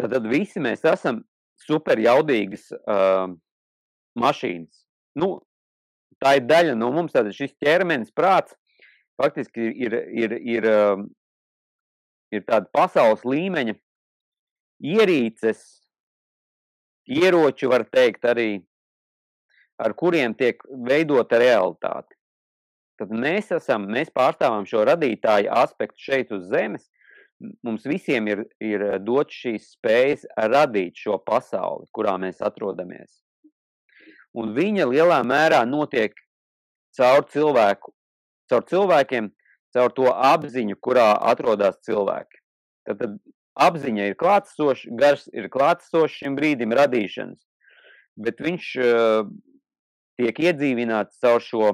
Tad, tad visi mēs esam super jaudīgas uh, mašīnas. Nu, tā ir daļa no mums, tad šis ķermenis, prāts, faktiski ir, ir, ir, uh, ir tāda pasaules līmeņa ierīces, ieroči, var teikt, arī, ar kuriem tiek veidota realitāte. Tad mēs esam, mēs pārstāvam šo radītāju aspektu šeit uz zemes, mums visiem ir, ir dots šīs spējas radīt šo pasauli, kurā mēs atrodamies. Un viņa lielā mērā notiek caur cilvēku, caur cilvēkiem, caur to apziņu, kurā atrodas cilvēki. Tad, tad apziņa ir klātsoša, gars ir klātsošs šim brīdim radīšanas, bet viņš uh, tiek iedzīvināts caur šo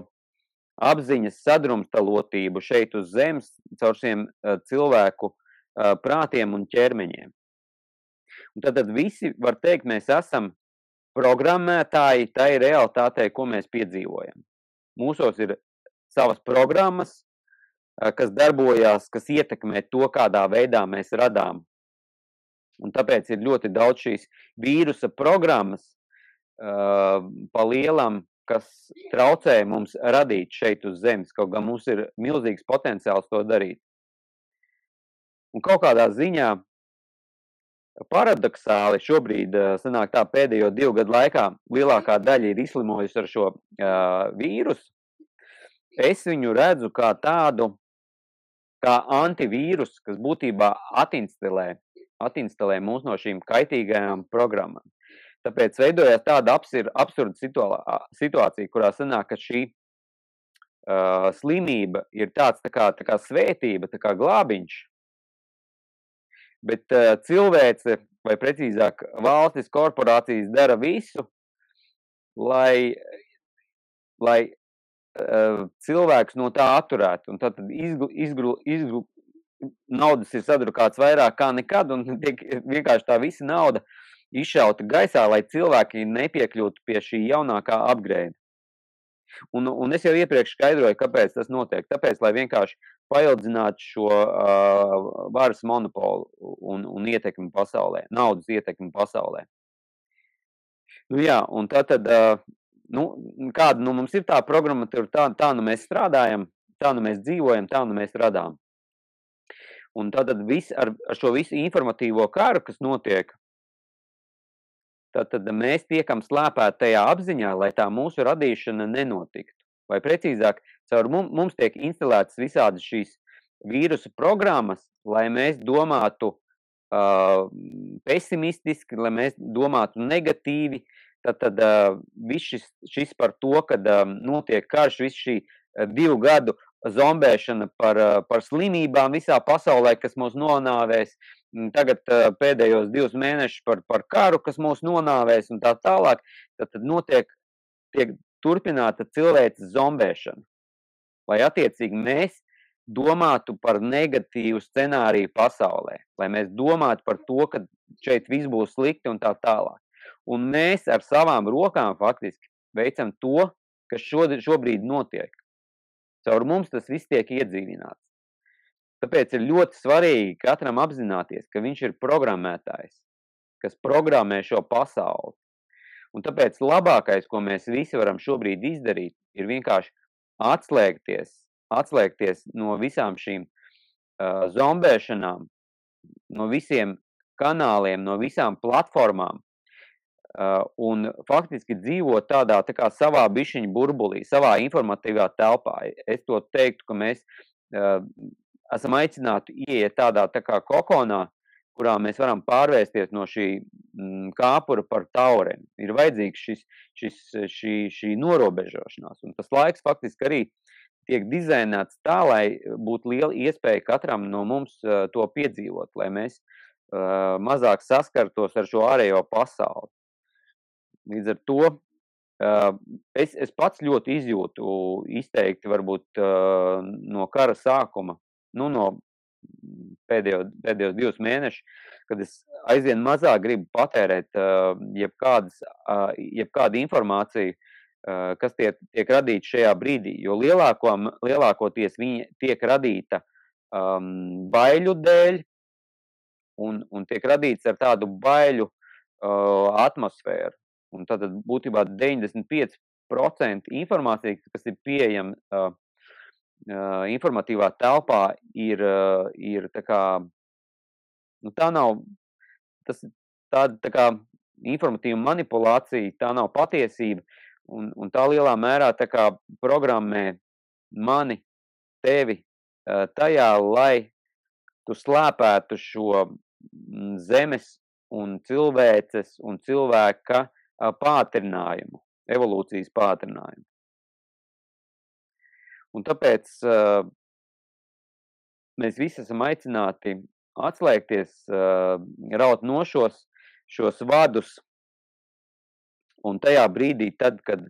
apziņas sadrumstalotību šeit uz zemes, caur šiem uh, cilvēku prātiem un ķermeņiem. Un tad, tad visi, var teikt, mēs esam programmētāji tai realitātei, ko mēs piedzīvojam. Mūsos ir savas programmas, kas darbojās, kas ietekmē to, kādā veidā mēs radām. Un tāpēc ir ļoti daudz šīs vīrusa programmas uh, pa lielam, kas traucē mums radīt šeit uz zemes, kaut gan mums ir milzīgs potenciāls to darīt. Un kaut kādā ziņā paradoxāli šobrīd, sanāk tā, pēdējo divu gadu laikā lielākā daļa ir izslimojusi ar šo uh, vīrusu. Es viņu redzu kā tādu kā antivīrus, kas būtībā atinstalē, atinstalē mūs no šīm kaitīgajām programmām. Tāpēc veidojās tāda absir, absurda situācija, kurā sanāk, ka šī uh, slimība ir tāds tā kā, tā kā svētība, tā kā glābiņš, bet uh, cilvēce, vai precīzāk valstis, korporācijas dara visu, lai, lai cilvēks no tā atturētu. Un tad izglu, izglu, izglu, naudas ir sadrukāts vairāk kā nekad, un tiek vienkārši tā visa nauda izšauta gaisā, lai cilvēki nepiekļūtu pie šī jaunākā upgrade. Un, un es jau iepriekš skaidroju, kāpēc tas notiek. Tāpēc, lai vienkārši paildzinātu šo uh, varas monopolu un, un ietekmi pasaulē, naudas ietekmi pasaulē. Nu, jā, un tad, tad uh, nu, kāda nu, mums ir tā programmatūra, tā, tā nu mēs strādājam, tā nu mēs dzīvojam, tā nu mēs radām. Un tad vis, ar, ar šo visu informatīvo karu, kas notiek, tad, tad mēs tiekam slēpēti tajā apziņā, lai tā mūsu radīšana nenotiktu. Vai precīzāk, caur mums, mums tiek instalētas visādas šīs vīrusu programmas, lai mēs domātu uh, pesimistiski, lai mēs domātu negatīvi, uh, Tad, tad uh, viss šis, šis par to, ka uh, notiek karš, viss šī uh, divu gadu zombēšana par, uh, par slimībām visā pasaulē, kas mūs nonāvēs, tagad uh, pēdējos divus mēnešus par, par karu, kas mūs nonāvēs un tā tālāk, tad, tad notiek tiek turpināta cilvēces zombēšana. Lai attiecīgi mēs domātu par negatīvu scenāriju pasaulē, lai mēs domātu par to, ka šeit viss būs slikti un tā tālāk. Un mēs ar savām rokām faktiski veicam to, kas šobrīd notiek. Caur mums tas viss tiek iedzīvināts. Tāpēc ir ļoti svarīgi katram apzināties, ka viņš ir programmētājs, kas programmē šo pasauli. Un tāpēc labākais, ko mēs visi varam šobrīd izdarīt, ir vienkārši atslēgties, atslēgties no visām šīm uh, zombēšanām, no visiem kanāliem, no visām platformām, Uh, un faktiski dzīvot tādā tā kā savā bišķiņa burbulī, savā informatīvā telpā. Es to teiktu, ka mēs uh, esam aicināti ieiet tādā tā kā kokonā, kurā mēs varam pārvērsties no šī mm, kāpura par taureni. Ir vajadzīgs šis, šis, šī, šī norobežošanās, un tas laiks faktiski arī tiek dizainēts tā, lai būtu liela iespēja katram no mums uh, to piedzīvot, lai mēs uh, mazāk saskartos ar šo ārējo pasauli. Līdz ar to uh, es, es pats ļoti izjūtu izteikti varbūt no kara sākuma, nu, no pēdējo, pēdējos divus mēnešus, kad es aizvien mazāk gribu patērēt uh, jebkādas, uh, jebkādu informāciju, uh, kas tiek, tiek radīta šajā brīdī, jo lielāko, lielākoties viņa tiek radīta um, baiļu dēļ un, un tiek radīts ar tādu baiļu uh, atmosfēru. Un tad būtībā 95% informācijas, kas ir pieejama uh, uh, informatīvā telpā, ir, uh, ir tā kā, nu tā nav, tas tāda tā kā informatīva manipulācija, tā nav patiesība, un, un tā lielā mērā tā kā programmē mani, tevi tajā, lai tu slēpētu šo zemes un cilvēces un cilvēka pātrinājumu, evolūcijas pātrinājumu. Un tāpēc uh, mēs visi esam aicināti atslēgties, uh, raut no šos, šos vadus, un tajā brīdī, tad, kad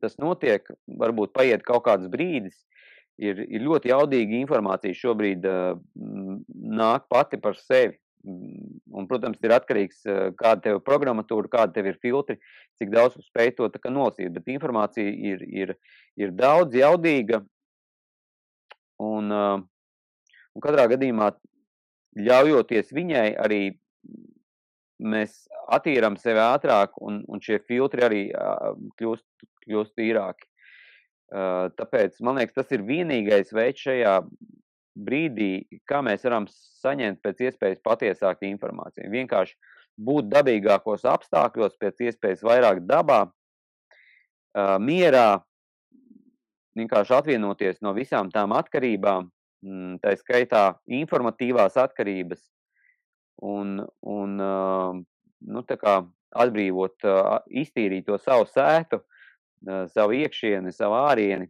tas notiek, varbūt paiet kaut kāds brīdis, ir, ir ļoti jaudīga informācija šobrīd uh, nāk pati par sevi. Un, protams, ir atkarīgs, kāda tev ir programmatūra, kāda tev ir filtri, cik daudz spēj to tā nolasīt, bet informācija ir, ir, ir daudz jaudīga un, uh, un katrā gadījumā ļaujoties viņai arī mēs attīram sevi ātrāk un, un šie filtri arī uh, kļūst, kļūst tīrāki. Tāpēc, man liekas, tas ir vienīgais veids šajā brīdī, kā mēs varam saņemt pēc iespējas patiesāku informāciju. Vienkārši būt dabīgākos apstākļos, pēc iespējas vairāk dabā, mierā, vienkārši atvienoties no visām tām atkarībām, mm, tā skaitā informatīvās atkarības, un, un nu, kā atbrīvot, iztīrīt to savu sētu, savu iekšieni, savu ārieni,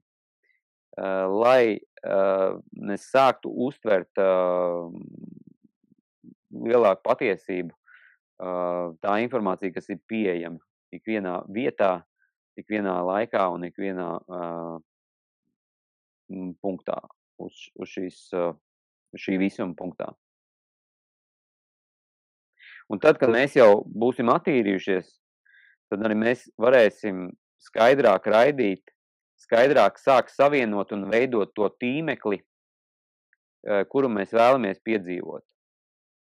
lai mēs sāktu uztvert lielāku patiesību, tā informācija, kas ir pieejama ikvienā vietā, ikvienā laikā un ikvienā punktā, uz, uz šīs, šī visuma punktā. Un tad, kad mēs jau būsim attīrījušies, tad arī mēs varēsim skaidrāk raidīt, skaidrāk sāk savienot un veidot to tīmekli, kuru mēs vēlamies piedzīvot.